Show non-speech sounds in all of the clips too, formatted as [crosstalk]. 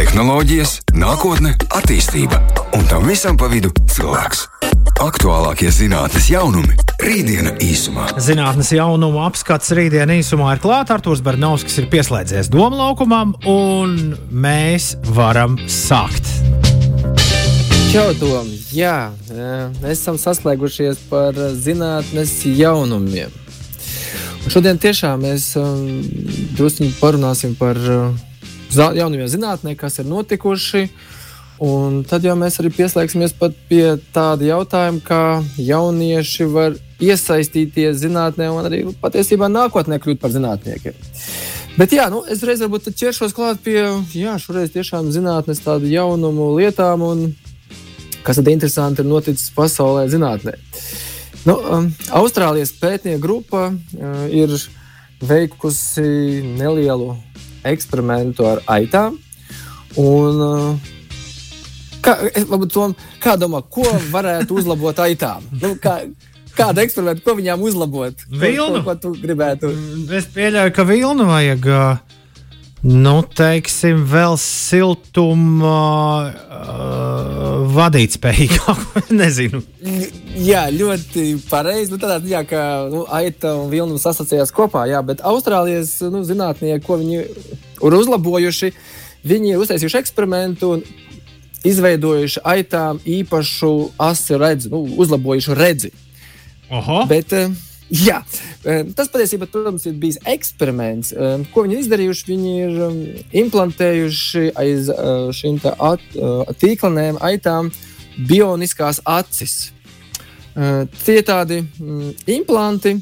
tehnoloģijas, nākotne, attīstība un tam visam pa vidu cilvēks. Aktuālākie zinātnīs jaunumi - rītdiena īsumā. Zinātnes jaunumu apskats rītdienā īsumā ir klāts. Arthurs Bernauskas ir pieslēdzies domu laukumam, un mēs varam sākt. Čau, Tom! Jā, mēs esam saslēgušies par zinātnes jaunumiem. Un šodien tiešām mēs um, drusku parunāsim par uh, jaunajiem zinātnē, kas ir notikuši. Un tad jau mēs arī pieslēgsimies pie tāda jautājuma, kā jaunieši var iesaistīties zinātnē un arī patiesībā nākotnē kļūt par zinātniekiem. Bet jā, nu, es reiz varbūt ķeršos klāt pie jā, šoreiz tiešām zinātnes tādu jaunumu lietām, un kas tad interesanti ir noticis pasaulē zinātnē. Nu, um, Austrālijas pētnieku grupa uh, ir veikusi nelielu eksperimentu ar aitām. Un, uh, kā, tom, kā domā, ko varētu uzlabot aitām? Nu, kā, Kāda eksperimenta, ko viņām uzlabot? Vilnu. Ko, ko tu gribētu? Es pieļauju, ka vilnu vajag. Nu, teiksim, vēl siltumā uh, vadīt spējīgāk. [laughs] Nezinu. Jā, ļoti pareizi. Nu, tādā ziņā, ka nu, aita un vilna sasacījās kopā, jā, bet Austrālijas nu, zinātnieki, ko viņi ir uzlabojuši, viņi ir uztaisījuši eksperimentu un izveidojuši aitām īpašu asi redzi, nu, uzlabojuši redzi. Oho. Bet, uh, [laughs] Jā, tas patiesībā protams, ir bijis eksperiments. Ko viņi izdarījuši? Viņi ir implantējuši aiz šīm at, tīklanēm, aitām bioniskās acis. Tie ir tādi implanti,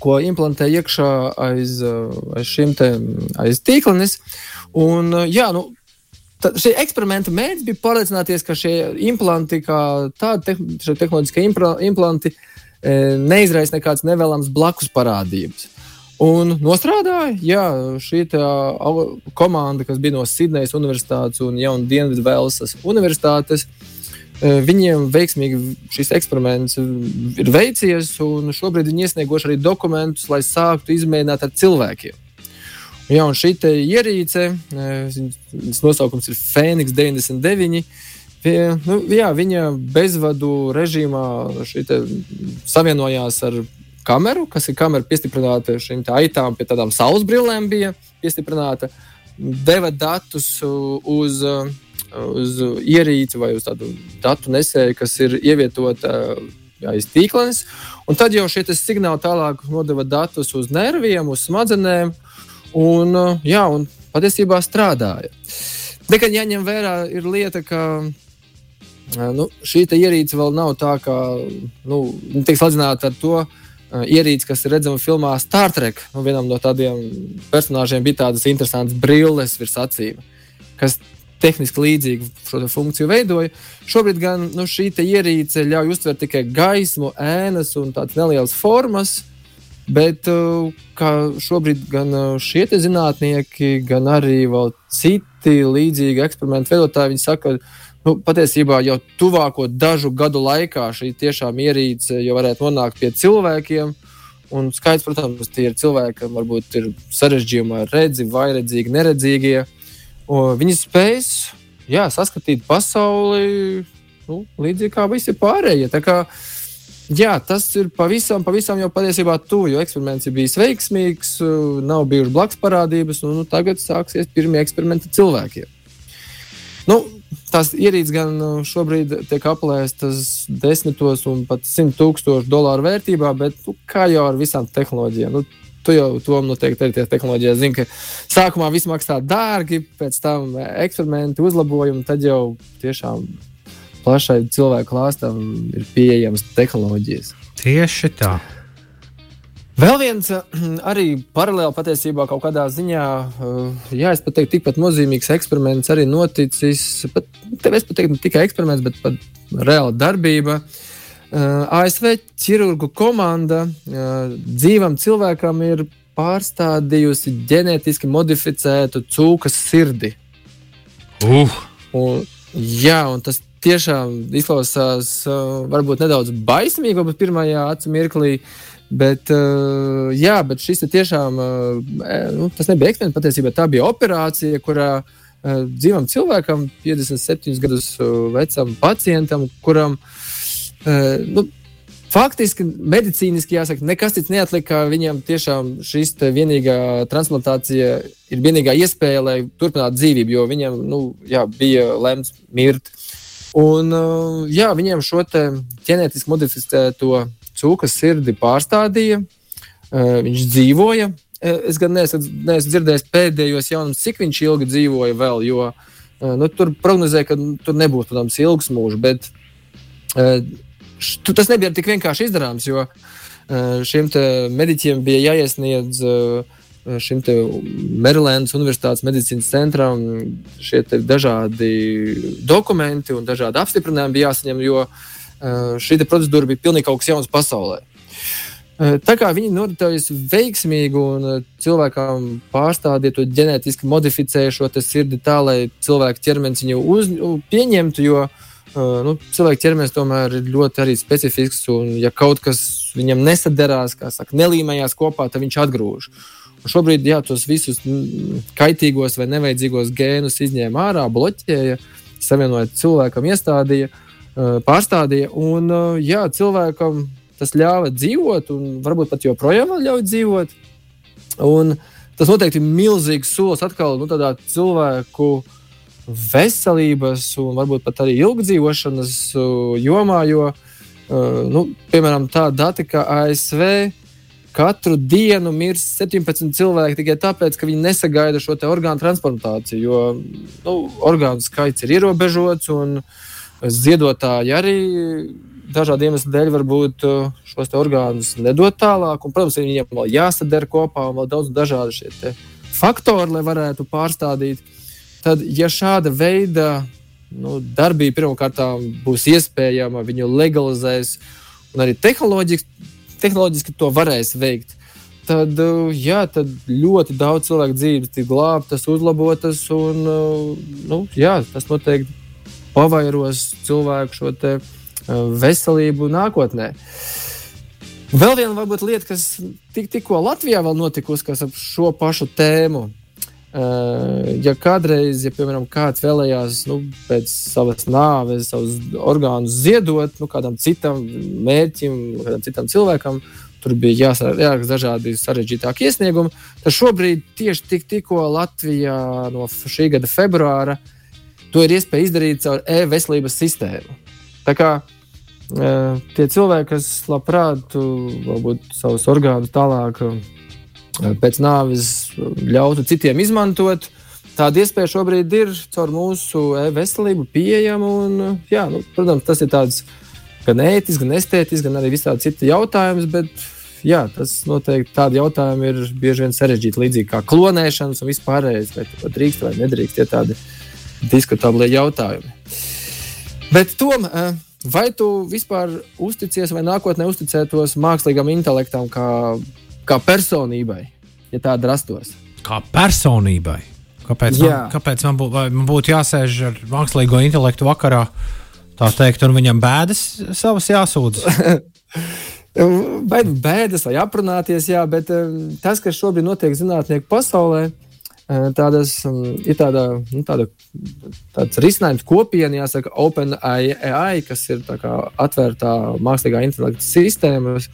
ko implantē iekšā aiz, aiz šīm aiz tīklenes. Un, jā, nu, Tad šī eksperimenta mērķis bija pārliecināties, ka šie implanti, kā tādi te, tehnoloģiskie implanti, uh, neizraisa nekādas nevēlamas blakus parādības. Un nostrādāja, jā, šī komanda, kas bija no Sidnejas Universitātes un Jaunu Dienvidu Velsas Universitātes, e, viņiem veiksmīgi šis eksperiments ir veicies, un šobrīd viņi iesnieguši arī dokumentus, lai sāktu izmēģināt ar cilvēkiem. Jā, un šī ierīce, e, viņas nosaukums ir Phoenix 99 Pie, nu, jā, viņa bezvadu režīmā savienojās ar kameru, kas ir kamera piestiprināta šīm aitām, pie tādām saules brillēm bija piestiprināta, deva datus uz, uz ierīci vai uz tādu datu nesēju, kas ir ievietota aiz tīklenes. Un tad jau šie signāli tālāk nodeva datus uz nerviem, uz smadzenēm, un, jā, un patiesībā strādāja. Tikai jāņem vērā ir lieta, ka nu, šī ierīce vēl nav tā, ka nu, tiek salīdzināta ar to ierīci, kas ir redzama filmā Star Trek. Nu, vienam no tādiem personāžiem bija tādas interesantas brilles virs acīm, kas tehniski līdzīgu šo funkciju veidoja. Šobrīd gan nu, šī ierīce ļauj uztvert tikai gaismu, ēnas un tādas nelielas formas. Bet kā šobrīd gan šie zinātnieki, gan arī citi līdzīgi eksperimentu veidotāji, saka, ka nu, patiesībā jau tuvāko dažu gadu laikā šī tiešām ierīce jau varētu nonākt pie cilvēkiem. Un skaidrs, protams, tie ir cilvēki, kam varbūt ir sarežģījumi ar redzi, vai redzīgi, neredzīgie. Un viņi spēj jā, saskatīt pasauli nu, līdzīgi kā visi pārējie. Tā kā, jā, tas ir pavisam, pavisam jau patiesībā tuvu, jo eksperiments ir bijis veiksmīgs, nav bijušas blakus parādības, un nu, tagad sāksies pirmie eksperimenti cilvēkiem. Nu, tās ierīces gan nu, šobrīd tiek aplēstas desmitos un pat simt tūkstošu dolāru vērtībā, bet nu, kā jau ar visām tehnoloģijām. Nu, Tu jau to noteikti arī tehnoloģijā zini, ka sākumā viss maksā dārgi, pēc tam eksperimenti, uzlabojumi, tad jau tiešām plašai cilvēku klāstam ir pieejamas tehnoloģijas. Tieši tā. Vēl viens [clears throat] arī paralēli patiesībā kaut kādā ziņā, eh, jā, es pat teiktu, tikpat nozīmīgs eksperiments arī noticis. Pat, tev es pat teiktu, ne tikai eksperiments, bet pat reāla darbība. Eh, ASV ķirurgu komanda eh, dzīvam cilvēkam ir pārstādījusi ģenētiski modificētu cūkas sirdi. Uh. Un, jā, un tas tiešām izklausās varbūt nedaudz baismīgi, varbūt pirmajā acu mirklī. Uh, Bet, uh, jā, bet šis tiešām uh, nu, nebija eksperiments. Patiesībā tā bija operācija, kurā uh, dzīvam cilvēkam, 57 gadus vecam pacientam, kuram uh, nu, faktiski medicīniski jāsaka, nekas cits neatlika. Viņam tiešām šis vienīgā transplantācija ir vienīgā iespēja, lai turpinātu dzīvību, jo viņam nu, jā, bija lemts mirt. Un, jā, viņiem šo ģenētiski modificēto cūkas sirdi pārstādīja. Uh, viņš dzīvoja. Uh, es gan neesmu, neesmu dzirdējis pēdējos jaunumus, cik viņš ilgi dzīvoja vēl, jo nu, tur prognozēja, ka nu, tur nebūs, protams, ilgs mūžs. Bet tas nebija tik vienkārši izdarāms, jo šiem mediķiem bija jāiesniedz šim Marylandas Universitātes medicīnas centram šie dažādi dokumenti un dažādi apstiprinājumi bija jāsaņem, jo šī procedūra bija pilnīgi kaut kas jauns pasaulē. Tā kā viņi noritējusi veiksmīgi un cilvēkam pārstādīja to ģenētiski modificēja šo sirdi tā, lai cilvēka ķermenis viņu uz, pieņemtu, jo nu, cilvēka ķermenis tomēr ir ļoti arī specifisks, un ja kaut kas viņam nesadarās, kā saka, nelīmējās kopā, tad viņš atgrūž. Un šobrīd jā, tos visus kaitīgos vai nevajadzīgos gēnus izņēma ārā, bloķēja, savienojot cilvēkam, iestādīja, uh, pārstādīja. Un uh, jā, cilvēkam tas ļāva dzīvot, un varbūt pat joprojām ļauj dzīvot. Un tas noteikti ir milzīgs solis atkal nu, cilvēku uh, veselības un varbūt pat arī ilgdzīvošanas uh, jomā, jo, uh, nu, piemēram, tāda data, ka ASV katru dienu mirst 17 cilvēki tikai tāpēc, ka viņi nesagaida šo orgānu transplantāciju, jo nu, orgānu skaits ir ierobežots un ziedotāji arī dažādu iemeslu dēļ varbūt uh, šos orgānus nedod tālāk. Un, protams, viņiem vēl jāsadara kopā un vēl daudz dažādu šie faktori, lai varētu pārstādīt. Tad, ja šāda veida nu, darbība pirmkārt būs iespējama, viņu legalizēs, un arī tehnoloģiski, tehnoloģiski to varēs veikt, tad, jā, tad ļoti daudz cilvēku dzīves tiks glābtas, uzlabotas, un nu, jā, tas noteikti pavairos cilvēku šo veselību nākotnē. Vēl viena varbūt lieta, kas tik, tikko Latvijā vēl notikusi, kas ap šo pašu tēmu Uh, ja kādreiz, ja piemēram, kāds vēlējās nu, pēc savas nāves, savus orgānus ziedot nu, kādam citam mērķim, kādam citam cilvēkam, tur bija jāsaka dažādi sarežģītāki iesniegumi. Tad šobrīd tieši tik, tikko Latvijā no šī gada februāra to ir iespēja izdarīt caur e-veselības sistēmu. Tā kā uh, tie cilvēki, kas labprāt varbūt savus orgānus tālāk pēc nāves ļautu citiem izmantot. Tāda iespēja šobrīd ir caur mūsu e-veselību pieejama. Un, jā, nu, protams, tas ir tāds gan ētisks, gan estētisks, gan arī visādi citi jautājumi. Bet jā, tas noteikti tādi jautājumi ir bieži vien sarežģīti, līdzīgi kā klonēšanas un vispārējais, vai drīkst vai nedrīkst. Tie tādi diskutabli jautājumi. Bet, Tom, vai tu vispār uzticies vai nākotnē uzticētos mākslīgam intelektam kā kā personībai, ja tāda rastos. Kā personībai? Kāpēc, man, kāpēc man, bū, man būtu jāsēž ar mākslīgo intelektu vakarā, tā teikt, un viņam bēdas savas jāsūdz? [laughs] vai bēdas, vai aprunāties, jā, bet um, tas, kas šobrīd notiek zinātnieku pasaulē, uh, tādas, um, ir tāda, nu, tāda, tāds risinājums kopiena, jāsaka, OpenAI, kas ir atvērtā mākslīgā intelekta sistēmas.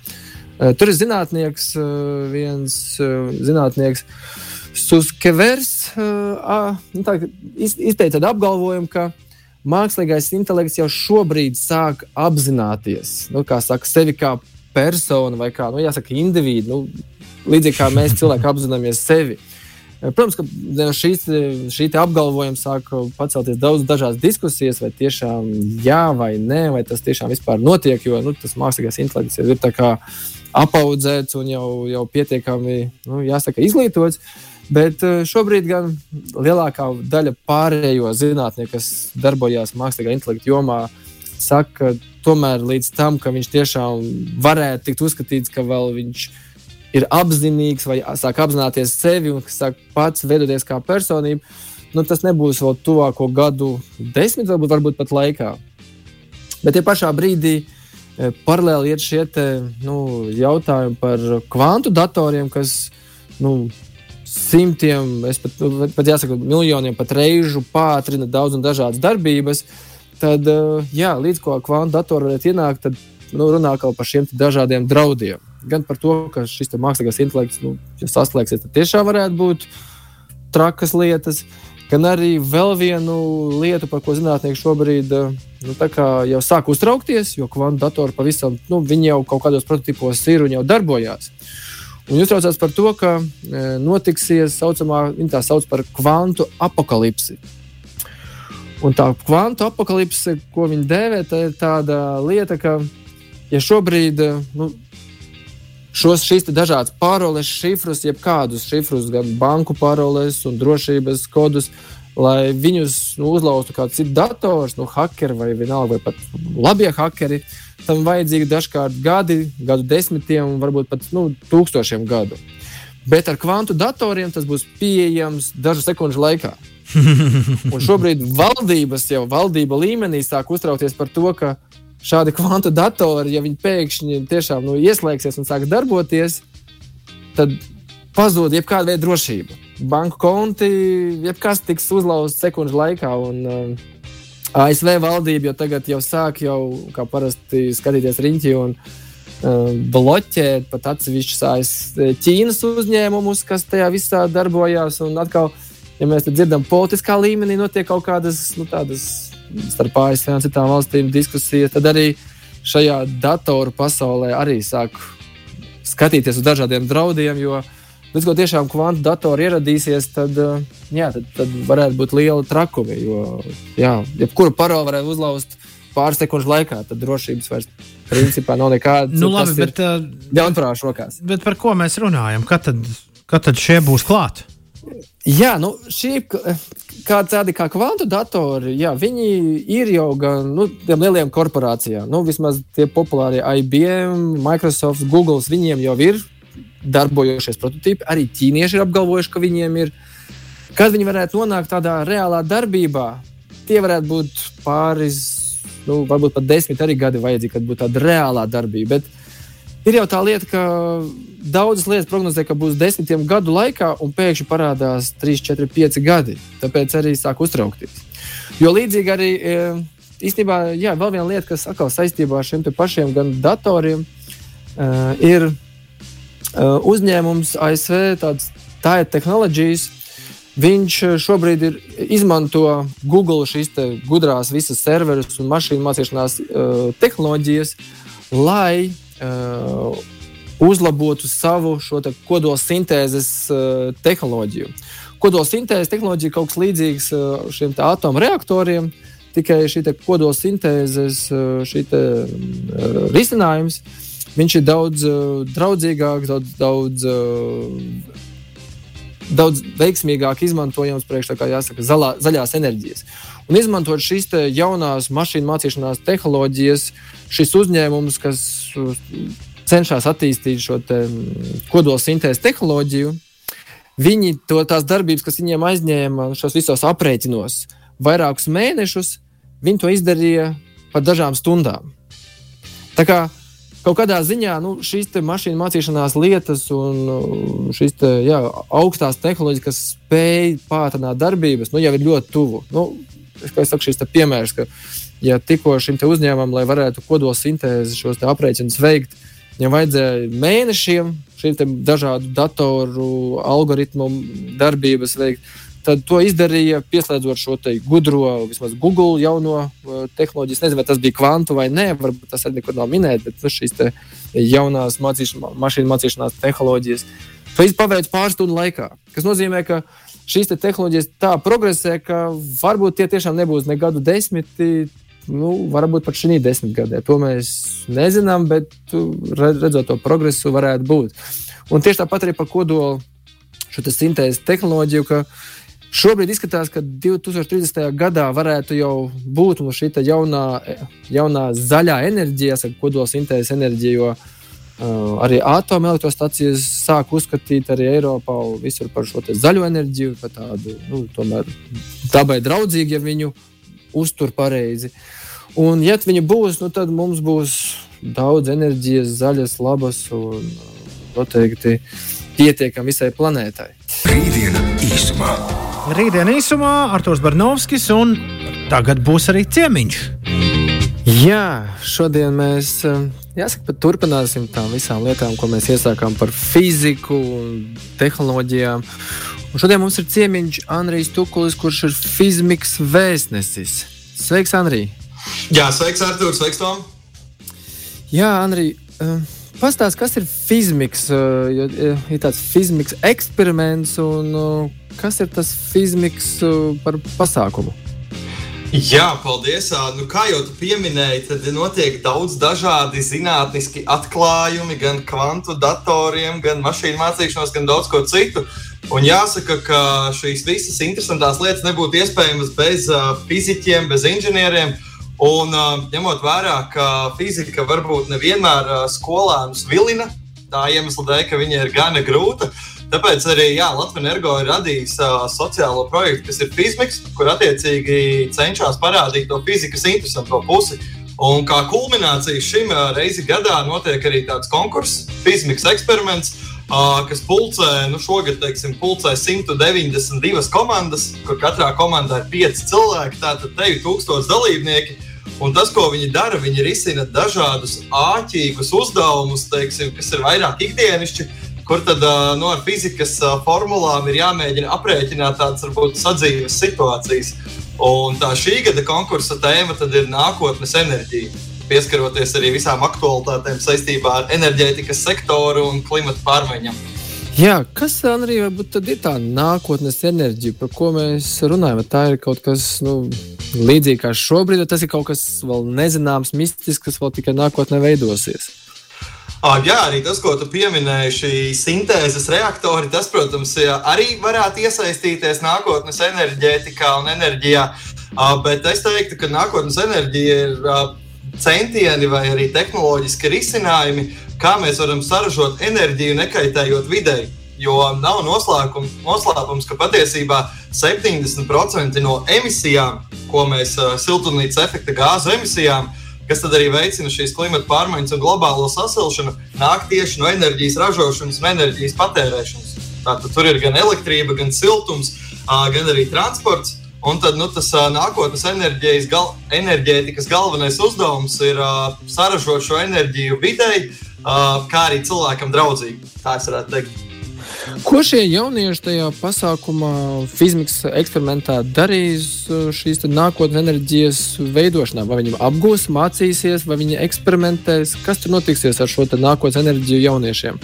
Eh, tur ir zinātnieks, viens zinātnieks, Suskevers, nu izteica tādu apgalvojumu, ka mākslīgais intelekts jau šobrīd sāk apzināties, nu, kā saka, sevi kā personu vai kā, nu, jāsaka, individu, nu, līdzīgi kā mēs cilvēki apzināmies sevi. Protams, ka šīs, šī apgalvojuma sāk pacelties daudz dažādas diskusijas, vai tiešām jā vai nē, vai tas tiešām vispār notiek, jo nu, tas mākslīgais intelekts jau ir apaudzēts un jau, jau pietiekami nu, jāsaka, izglītots. Bet eh, šobrīd gan lielākā daļa pārējo zinātnieku, kas darbojās mākslīgā intelekta jomā, saka, ka tomēr līdz tam, ka viņš tiešām varētu tikt uzskatīts, ka vēl viņš ir apzinīgs vai sāk apzināties sevi un sāk pats veidoties kā personība, nu, tas nebūs vēl tuvāko gadu desmit, varbūt, varbūt pat laikā. Bet ja pašā brīdī Eh, paralēli ir šie te, nu, jautājumi par kvantu datoriem, kas nu, simtiem, pat, nu, pat jāsaka, miljoniem pat reižu pātrina daudz un dažādas darbības, tad, jā, līdz ko kvantu datori varētu ienākt, tad nu, runā par šiem dažādiem draudiem. Gan par to, ka šis mākslīgais intelekts, nu, ja saslēgsies, tad tiešām varētu būt trakas lietas, gan arī vēl vienu lietu, par ko zinātnieki šobrīd nu, jau sāk uztraukties, jo kvantu datori pavisam, nu, jau kaut kādos prototipos ir un jau darbojās. Un jūs traucās par to, ka e, notiksies saucamā, tā sauc par kvantu apakalipsi. Un tā kvantu apakalipse, ko viņi dēvē, tā ir tāda lieta, ka ja šobrīd nu, šos šīs dažādas paroles, šifrus, jebkādus šifrus, gan banku paroles un drošības kodus, lai viņus nu, uzlauztu kāds cits dators, nu, hackeri vai vienalga, vai pat labie hackeri, tam vajadzīgi dažkārt gadi, gadu desmitiem, varbūt pat nu, tūkstošiem gadu. Bet ar kvantu datoriem tas būs pieejams dažu sekundžu laikā. [laughs] Un šobrīd valdības jau valdība līmenī sāk uztraukties par to, ka šādi kvantu datori, ja viņi pēkšņi tiešām nu, ieslēgsies un sāks darboties, tad pazūd jebkāda veida drošība. Banku konti, jebkas tiks uzlauzts sekundžu laikā. Un, uh, ASV valdība jau tagad jau sāk, jau, kā parasti, skatīties riņķi un uh, bloķēt pat atsevišķus ASV Ķīnas uzņēmumus, kas tajā visā darbojās. Un atkal, ja mēs dzirdam, politiskā līmenī notiek kaut kādas nu, tādas starp ASV un citām valstīm diskusijas, tad arī šajā datoru pasaulē arī sāk skatīties uz dažādiem draudiem. Jo līdz ko tiešām kvantu datori ieradīsies, tad, eh, jā, tad, tad varētu būt liela trakumi. Jo, jā, jebkuru paroli varētu uzlauzt pāris sekundžu laikā, tad drošības vairs principā nav nekāda. nu, labi, bet uh, ļaunprātīgās rokās. Bet par ko mēs runājam? Kad tad, kad tad šie būs klāti? Jā, nu, šī kā tādi kā kvantu datori, jā, viņi ir jau gan nu, tiem lieliem korporācijām. Nu, vismaz tie populārie IBM, Microsoft, Google, viņiem jau ir darbojošies prototypi. Arī ķīnieši ir apgalvojuši, ka viņiem ir. Kad viņi varētu nonākt tādā reālā darbībā, tie varētu būt pāris, nu, varbūt pat desmit arī gadi vajadzīgi, kad būtu tāda reālā darbība. Bet ir jau tā lieta, ka daudzas lietas prognozē, ka būs desmitiem gadu laikā, un pēkšņi parādās 3, 4, 5 gadi. Tāpēc arī sāk uztraukties. Jo līdzīgi arī e, īstenībā, jā, vēl viena lieta, kas atkal saistībā ar šiem pašiem datoriem, uh, ir Uh, uzņēmums ASV, tāds tā ir tehnoloģijas. Viņš šobrīd ir, izmanto Google šīs gudrās visas serverus un mašīnu mācīšanās uh, tehnoloģijas, lai uh, uzlabotu savu te kodola sintēzes uh, tehnoloģiju. Kodola sintēzes tehnoloģija ir kaut kas līdzīgs uh, šiem atomreaktoriem, tikai šī kodola sintēzes šī te, uh, risinājums uh, Viņš ir daudz uh, draudzīgāks, daudz, daudz, uh, daudz veiksmīgāk izmantojams priekš jāsaka zalā, zaļās enerģijas. Un izmantot šīs jaunās mašīnu mācīšanās tehnoloģijas, šis uzņēmums, kas uh, cenšas attīstīt šo kodola sintēzes tehnoloģiju, viņi to tās darbības, kas viņiem aizņēma šos visos aprēķinos, vairākus mēnešus, viņi to izdarīja par dažām stundām. Tā kā kaut kādā ziņā nu, šīs mašīnu mācīšanās lietas un uh, šīs te, jā, augstās tehnoloģijas, kas spēj pātrināt darbības, nu, jau ir ļoti tuvu. Nu, es saku, šis piemērs, ka ja tikko šim uzņēmumam, lai varētu kodola sintēzi šos aprēķinus veikt, viņam vajadzēja mēnešiem šīm dažādu datoru algoritmu darbības veikt tad to izdarīja pieslēdzot šo gudro, vismaz Google jauno uh, tehnoloģiju. Es nezinu, vai tas bija kvantu vai nē, varbūt tas arī nekur nav minēts, bet nu, šīs jaunās mācīšana, mašīnu mācīšanās tehnoloģijas. To viss paveic pāris stundu laikā. Tas nozīmē, ka šīs te tehnoloģijas tā progresē, ka varbūt tie tiešām nebūs ne gadu desmiti. Nu, varbūt pat šī desmitgadē. To mēs nezinām, bet redzot to progresu, varētu būt. Un tieši tāpat arī par kodolu šo sintēzes tehnoloģiju, ka uh, Šobrīd izskatās, ka 2030. gadā varētu jau būt šī jaunā, jaunā zaļā enerģija, kodola sintēzes enerģija, jo uh, arī atomelektrostacijas sāk uzskatīt arī Eiropā visur par šo zaļo enerģiju, par tādu nu, dabai draudzīgu, ja viņu uztur pareizi. Un, ja viņi būs, nu, tad mums būs daudz enerģijas, zaļas, labas un noteikti pietiekami visai planētai. Rītdiena īsumā. Rītdiena īsumā Arthurs Barnovskis un tagad būs arī ciemiņš. Jā, šodien mēs jāsaka, turpināsim tām visām lietām, ko mēs iesākām par fiziku un tehnoloģijām. Un šodien mums ir ciemiņš Andrijs Tukulis, kurš ir fizmiks vēstnesis. Sveiks, Andrij! Jā, sveiks, Artur! Sveiks, Tom! Jā, Andrij! Uh, Pastāstiet, kas ir fizmiks? Jo ir tāds fizmiks eksperiments, un kas ir tas fizmiks par pasākumu? Jā, paldies. Nu, kā jau tu pieminēji, tad notiek daudz dažādi zinātniski atklājumi, gan kvantu datoriem, gan mašīnu mācīšanos, gan daudz ko citu. Un jāsaka, ka šīs visas interesantās lietas nebūtu iespējamas bez uh, fizikiem, bez inženieriem. Un ņemot vērā, ka fizika varbūt nevienmēr skolēnus vilina, tā iemesla dēļ, ka viņa ir gana grūta. Tāpēc arī jā, Latvijas Energo ir radījis uh, sociālo projektu, kas ir Fizmiks, kur attiecīgi cenšas parādīt to fizikas interesanto pusi. Un kā kulminācija šim reizi gadā notiek arī tāds konkurss, Fizmiks eksperiments, uh, kas pulcē, nu šogad, teiksim, pulcē 192 komandas, kur katrā komandā ir 5 cilvēki, tātad te ir 1000 dalībnieki. Un tas, ko viņi dara, viņi risina dažādus āķīgus uzdevumus, teiksim, kas ir vairāk ikdienišķi, kur tad nu, ar fizikas formulām ir jāmēģina aprēķināt tādas varbūt sadzīves situācijas. Un tā šī gada konkursa tēma ir nākotnes enerģija. Pieskaroties arī visām aktualitātēm saistībā ar enerģētikas sektoru un klimatu pārmaiņām. Jā, kas arī varbūt ir tā nākotnes enerģija, par ko mēs runājam? Tā ir kaut kas nu, līdzīgi kā šobrīd, tas ir kaut kas vēl nezināms, mistisks, kas vēl tikai nākotnē veidosies. Jā, arī tas, ko tu pieminēji, šī sintēzes reaktori, tas, protams, arī varētu iesaistīties nākotnes enerģētikā un enerģijā. Bet es teiktu, ka nākotnes enerģija ir centieni vai arī tehnoloģiski risinājumi, kā mēs varam saražot enerģiju, nekaitējot videi. Jo nav noslēpums, ka patiesībā 70% no emisijām, ko mēs siltumnīca efekta gāzu emisijām, kas arī veicina šīs klimata pārmaiņas un globālo sasilšanu, nāk tieši no enerģijas ražošanas un enerģijas patērēšanas. Tātad tur ir gan elektrība, gan siltums, gan arī transports. Un tad nu, tas nākotnes enerģijas, gal, enerģētikas galvenais uzdevums ir saražot šo enerģiju videi, kā arī cilvēkam draudzīgi. Tā es varētu teikt. Ko šie jaunieši tajā pasākumā, fizikas eksperimentā darīs šīs nākotnes enerģijas veidošanā? Vai viņi apgūs, mācīsies, vai viņi eksperimentēs? Kas tur notiksies ar šo nākotnes enerģiju jauniešiem?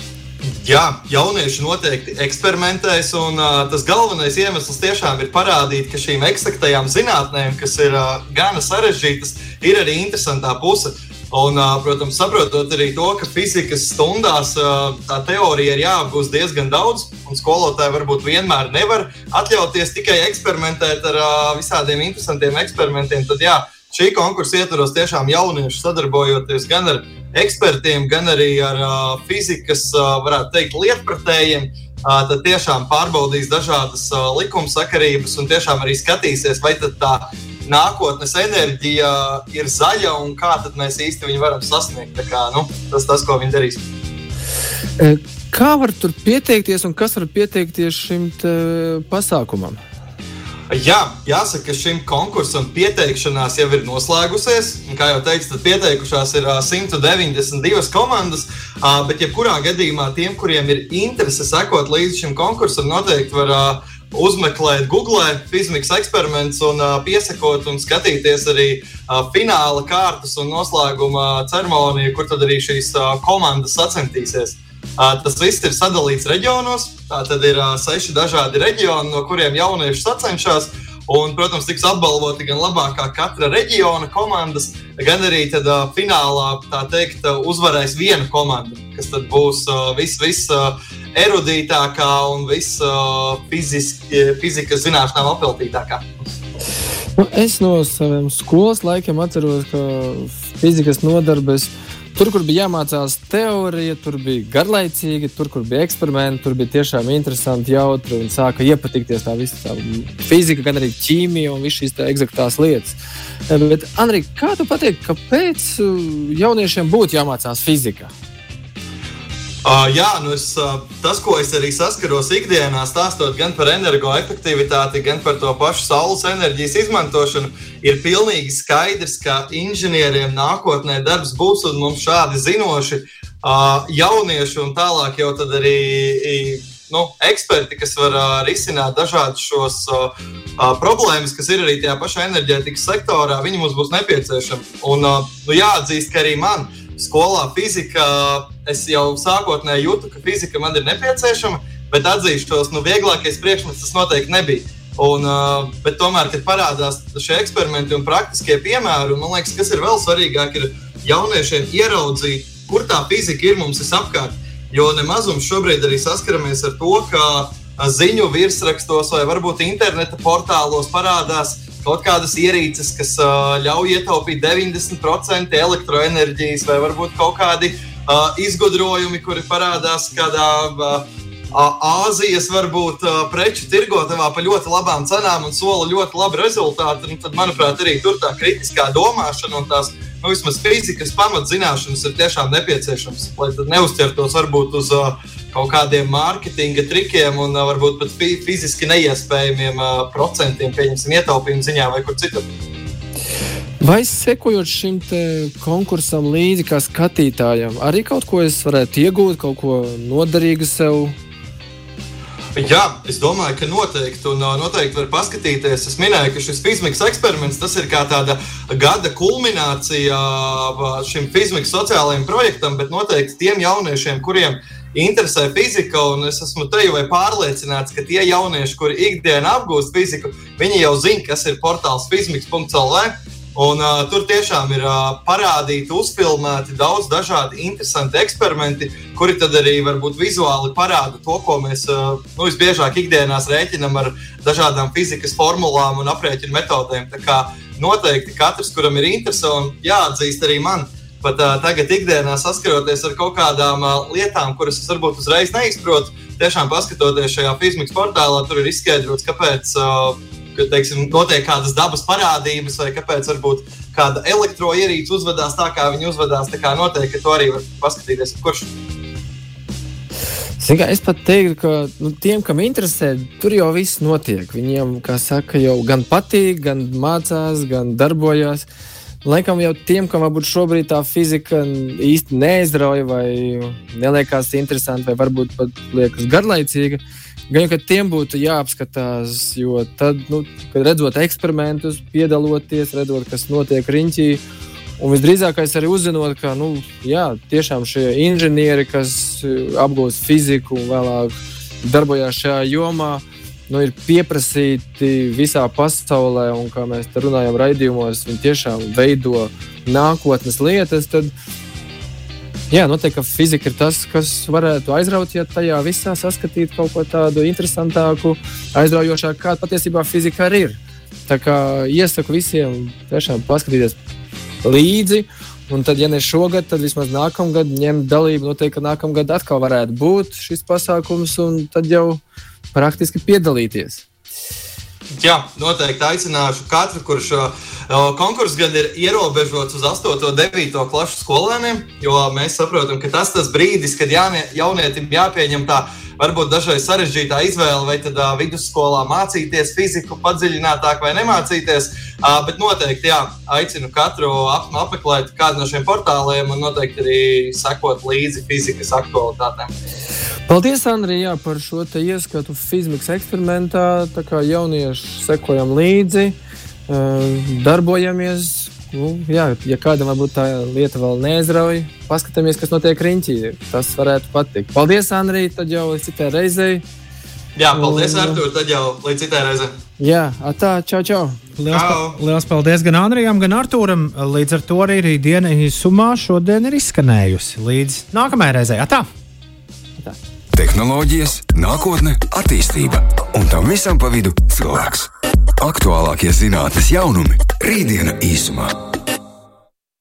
Jā, jaunieši noteikti eksperimentēs, un uh, tas galvenais iemesls tiešām ir parādīt, ka šīm eksaktajām zinātnēm, kas ir uh, gana sarežģītas, ir arī interesantā puse. Un, uh, protams, saprotot arī to, ka fizikas stundās uh, tā teorija ir jāapgūst diezgan daudz, un skolotāji varbūt vienmēr nevar atļauties tikai eksperimentēt ar uh, visādiem interesantiem eksperimentiem, tad jā, šī konkursa ietvaros tiešām jaunieši sadarbojoties gan ar ekspertiem, gan arī ar uh, fizikas, uh, varētu teikt, lietpratējiem. Uh, tad tiešām pārbaudīs dažādas uh, likumsakarības un tiešām arī skatīsies, vai tā nākotnes enerģija ir zaļa un kā mēs īsti viņu varam sasniegt. Kā, nu, tas tas, ko viņi darīs. Kā var tur pieteikties un kas var pieteikties šim pasākumam? Jā, jāsaka, ka šim konkursam pieteikšanās jau ir noslēgusies. Kā jau teicu, tad pieteikušās ir 192 komandas. Bet, jebkurā gadījumā, tiem, kuriem ir interese sekot līdzi šim konkursam, noteikti var uzmeklēt Google fizikas eksperiments un piesakot un skatīties arī fināla kārtas un noslēguma ceremoniju, kur tad arī šīs komandas sacensties. Tas viss ir sadalīts reģionos. Tā tad ir seši dažādi reģioni, no kuriem jaunieši sacenšas. Un, protams, tiks apbalvoti gan labākā katra reģiona komandas, gan arī tad, uh, finālā teikt, uh, uzvarēs viena komanda, kas būs uh, viss vis, uh, un viss uh, zināšanām apveltītākā. Nu, es no saviem skolas laikiem atceros, ka fizikas nodarbes uh, Tur, kur bija jāmācās teorija, tur bija garlaicīgi, tur, kur bija eksperimenti, tur bija tiešām interesanti, jautri un sāka iepatikties tā visa tā fizika, gan arī ķīmija un visas šīs eksaktās lietas. Eh, bet, Andri, kā tu pateiksi, kāpēc eh, jauniešiem būtu jāmācās fizika? Uh, jā, nu es, uh, tas, ko es arī saskaros ikdienā, stāstot gan par energoefektivitāti, gan par to pašu saules enerģijas izmantošanu, ir pilnīgi skaidrs, ka inženieriem nākotnē darbs būs un mums šādi zinoši uh, jaunieši un tālāk jau arī nu, eksperti, kas var uh, risināt dažādus šos uh, uh, problēmas, kas ir arī tajā pašā enerģētikas sektorā, viņi mums būs nepieciešami. Un uh, nu, jāatzīst, ka arī man skolā fizika, es jau sākotnēji jūtu, ka fizika man ir nepieciešama, bet atzīšos, nu, vieglākais priekšmets tas noteikti nebija. Un, uh, bet tomēr, kad parādās šie eksperimenti un praktiskie piemēri, man liekas, kas ir vēl svarīgāk, ir jauniešiem ieraudzīt, kur tā fizika ir mums apkārt. Jo nemazums šobrīd arī saskaramies ar to, ka ziņu virsrakstos vai varbūt interneta portālos parādās kaut kādas ierīces, kas uh, ļauj ietaupīt 90% elektroenerģijas, vai varbūt kaut kādi uh, izgudrojumi, kuri parādās kādā uh, Āzijas varbūt preču tirgotavā par ļoti labām cenām un sola ļoti labu rezultātu. Un tad, manuprāt, arī tur tā kritiskā domāšana un tās nu, vismaz fizikas pamatzināšanas ir tiešām nepieciešamas, lai neuzķertos varbūt uz uh, kaut kādiem mārketinga trikiem un uh, varbūt pat fiziski neiespējamiem uh, procentiem, pieņemsim, ietaupījumu ziņā vai kur citur. Vai sekojot šim konkursam līdzi, kā skatītājam, arī kaut ko es varētu iegūt, kaut ko noderīgu sev Jā, es domāju, ka noteikti, un noteikti var paskatīties. Es minēju, ka šis fizmiks eksperiments ir kā tāda gada kulminācija šim fizmiks sociālajiem projektam, bet noteikti tiem jauniešiem, kuriem interesē fizika, un es esmu te jau pārliecināts, ka tie jaunieši, kuri ikdienā apgūst fiziku, viņi jau zina, kas ir portāls fizmiks.lv. Un, uh, tur tiešām ir uh, parādīti, uzfilmēti daudz dažādi interesanti eksperimenti, kuri arī varbūt vizuāli parāda to, ko mēs uh, nu, visbiežāk ikdienā rēķinam ar dažādām fizikas formulām un aprēķinu metodēm. Tā kā noteikti katrs, kuram ir interese, un jāatzīst arī man, pat uh, tagad ikdienā saskaroties ar kaut kādām uh, lietām, kuras es varbūt uzreiz neizprotu, tiešām paskatoties šajā fizikas portālā, tur ir izskaidrots, kāpēc. Uh, ka teiksim, notiek kādas dabas parādības, vai kāpēc varbūt kāda elektroierīce uzvedās tā, kā viņi uzvedās. Tā kā noteikti to arī var paskatīties. Kurš? Kā, es pat teiktu, ka nu, tiem, kam interesē, tur jau viss notiek. Viņiem, kā saka, jau gan patīk, gan mācās, gan darbojas. Laikam jau tiem, kam varbūt šobrīd tā fizika īsti neizrauja, vai neliekās interesanti, vai varbūt pat liekas garlaicīga, uh, Gan jau tiem būtu jāapskatās, jo tad, nu, kad redzot eksperimentus, piedaloties, redzot, kas notiek riņķī, un visdrīzākais arī uzzinot, ka nu, jā, tiešām šie inženieri, kas eh, apgūst fiziku un vēlāk darbojās šajā jomā, nu, ir pieprasīti visā pasaulē, un kā mēs runājam raidījumos, viņi tiešām veido nākotnes lietas. Tad, Jā, noteikti, ka fizika ir tas, kas varētu aizraut, ja tajā visā saskatītu kaut ko tādu interesantāku, aizraujošāku, kāda patiesībā fizika arī ir. Tā kā iesaku visiem tiešām paskatīties līdzi. Un tad, ja ne šogad, tad vismaz nākamgad ņemt dalību. Noteikti, ka nākamgad atkal varētu būt šis pasākums, un tad jau praktiski piedalīties. Jā, noteikti aicināšu katru, kurš uh, konkurss gan ir ierobežots uz 8. un 9. klases skolēniem, jo mēs saprotam, ka tas ir tas brīdis, kad jaunie, jaunietim jāpieņem tā varbūt dažreiz sarežģītā izvēle, vai tad uh, vidusskolā mācīties fiziku padziļinātāk vai nemācīties. Uh, bet noteikti jā, aicinu katru ap, apmeklēt kādu no šiem portāliem un noteikti arī sekot līdzi fizikas aktualitātēm. Paldies, Andrija, par šo ieskatu fizikas eksperimentā. Tā kā jaunieši sekojam līdzi, uh, darbojamies nu, jā, ja kādam varbūt tā lieta vēl neizrauj, paskatāmies, kas notiek riņķī. Tas varētu patikt. Paldies, Andrija, tad jau līdz citai reizei. Jā, paldies, Artur, tad jau līdz citai reizei. Jā, tā, čau, čau. Liels, pa, liels paldies gan Andrijam, gan Arturam. Līdz ar to arī rītdiena īsumā šodien ir izskanējusi. Līdz nākamajai reizei. Atā! Tehnoloģijas, nākotne, attīstība un tam visam pa vidu cilvēks. Aktuālākie zinātnīs jaunumi - rītdiena īsumā.